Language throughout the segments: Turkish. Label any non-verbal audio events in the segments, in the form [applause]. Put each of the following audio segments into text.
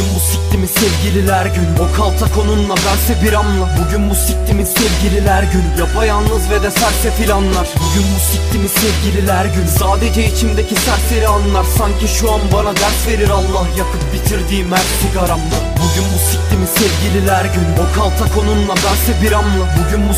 Bugün bu siktimin sevgililer günü. O kaltak onunla verse bir amla Bugün bu siktimin sevgililer günü. Yapayalnız ve de sersefil anlar Bugün bu siktimin sevgililer günü. Sadece içimdeki serseri anlar. Sanki şu an bana ders verir Allah. Yakıp bitirdiğim her sigaramda Bugün bu siktimin sevgililer günü. O kaltak onunla verse bir amla Bugün bu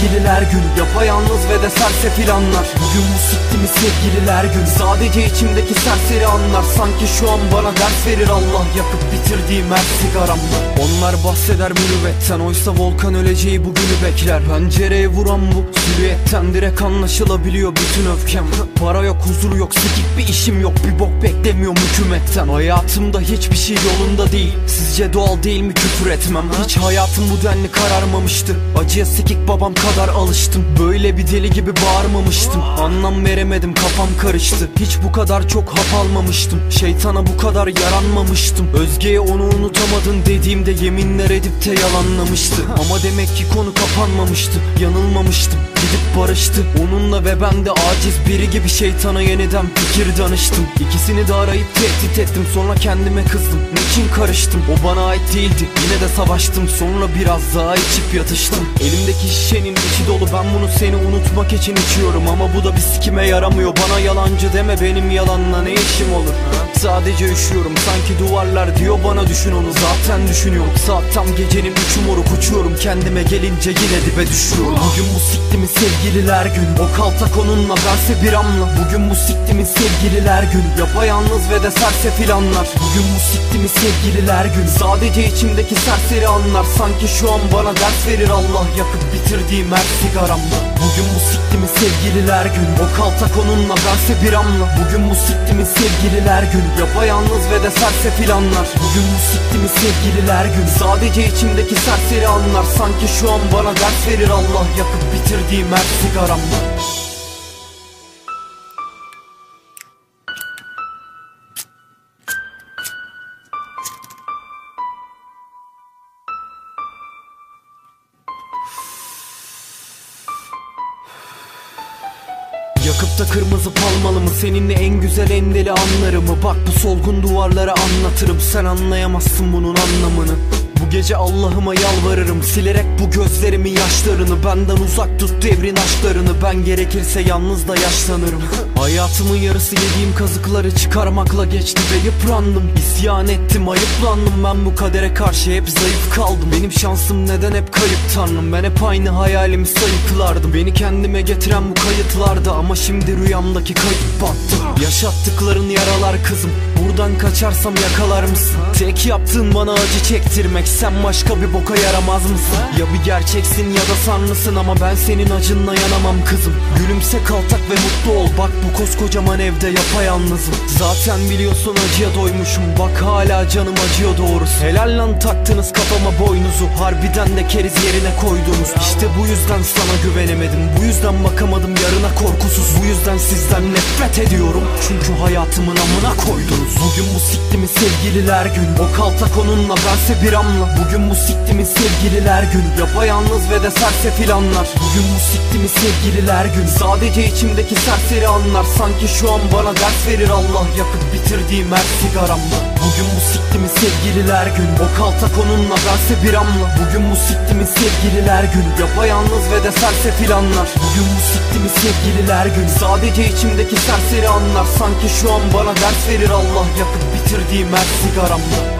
sevgililer günü Yapayalnız ve de sersefil anlar Bugün bu siktimin sevgililer günü? Sadece içimdeki serseri anlar. Sanki şu an bana ders verir Allah Yakıp bitirdiğim her sigaramda Onlar bahseder mürüvvetten Oysa volkan öleceği bugünü bekler. Pencereye vuran bu silüetten Direkt anlaşılabiliyor bütün öfkem. Para yok huzur yok sikik bir işim yok. Bir bok beklemiyorum hükümetten. Hayatımda hiçbir şey yolunda değil. Sizce doğal değil mi küfür etmem? Hiç hayatım bu denli kararmamıştı. Acıya sikik babam kadar alıştım. Böyle bir deli gibi bağırmamıştım. Anlam veremedim kafam karıştı. Hiç bu kadar çok hap almamıştım. Şeytana bu kadar yaranmamıştım. Özge'ye onu unutamadın dediğimde yeminler edip de yalanlamıştı. Ama demek ki konu kapanmamıştı Yanılmamıştım. Gidip barıştı. Onunla ve ben de aciz biri gibi şeytana yeniden fikir danıştım. İkisini de arayıp tehdit ettim. Sonra kendime kızdım. Niçin karıştım? O bana ait değildi. Yine de savaştım. Sonra biraz daha içip yatıştım. Elimdeki şişenin içi dolu. Ben bunu seni unutmak için içiyorum. Ama bu da bir sikime yaramıyor. Bana yalancı deme benim yalanla ne işim olur? Sadece üşüyorum. Sanki duvarlar diyor bana düşün onu. Zaten düşünüyorum. Saat tam gecenin üçü moruk uçuyorum. Kendime gelince yine dibe düşüyorum. Bugün bu siktimin sevgililer günü? O kaltak onunla verse bir amla Bugün bu siktimin sevgililer günü? Yapayalnız ve de sersefil anlar Bugün bu siktimin sevgililer günü? Sadece içimdeki serseri anlar. Sanki şu an bana ders verir Allah. Yakıp bitirdiğim her sigaramda Bugün bu siktimin sevgililer günü? O kaltak onunla verse bir amla Bugün bu siktimin sevgililer günü? Yapayalnız ve de sersefil anlar Bugün bu siktimin sevgililer günü? Sadece içimdeki serseri anlar. Sanki şu an bana ders verir Allah. Yakıp bitirdiğim her sigaramda Yakıp da kırmızı palmalı mı? Seninle en güzel en deli anlarımı? Bak bu solgun duvarlara anlatırım. Sen anlayamazsın bunun anlamını bu gece Allah'ıma yalvarırım. Silerek bu gözlerimin yaşlarını. Benden uzak tut devrin aşklarını. Ben gerekirse yalnız da yaşlanırım. [laughs] Hayatımın yarısı yediğim kazıkları çıkarmakla geçti ve yıprandım. İsyan ettim ayıplandım. Ben bu kadere karşı hep zayıf kaldım. Benim şansım neden hep kayıp tanrım? Ben hep aynı hayalimi sayıklardım. Beni kendime getiren bu kayıtlardı. Ama şimdi rüyamdaki kayıp battı Yaşattıkların yaralar kızım. Buradan kaçarsam yakalar mısın? Tek yaptığın bana acı çektirmek. Sen başka bir boka yaramaz mısın? Ya bir gerçeksin ya da sanlısın Ama ben senin acınla yanamam kızım. Gülümse kaltak ve mutlu ol. Bak bu koskocaman evde yapayalnızım. Zaten biliyorsun acıya doymuşum. Bak hala canım acıyor doğrusu. Helal lan taktınız kafama boynuzu. Harbiden de keriz yerine koydunuz. İşte bu yüzden sana güvenemedim. Bu yüzden bakamadım yarına korkusuz. Bu yüzden sizden nefret ediyorum Çünkü hayatımın amına koydunuz Bugün bu siktimin sevgililer günü? O kaltak onunla verse bir amla. Bugün bu siktimin sevgililer günü Yapayalnız ve de sersefil anlar Bugün bu siktimin sevgililer günü Sadece içimdeki serseri anlar. Sanki şu an bana ders verir Allah Yakıp bitirdiğim her sigaramda Bugün bu siktimin sevgililer günü O kaltak onunla verse bir amla Bugün bu siktimin sevgililer günü Yapayalnız ve de sersefil anlar Bugün bu siktimin sevgililer günü Sadece içimdeki serseri anlar. Sanki şu an bana ders verir Allah Yakıp bitirdiğim her sigaramda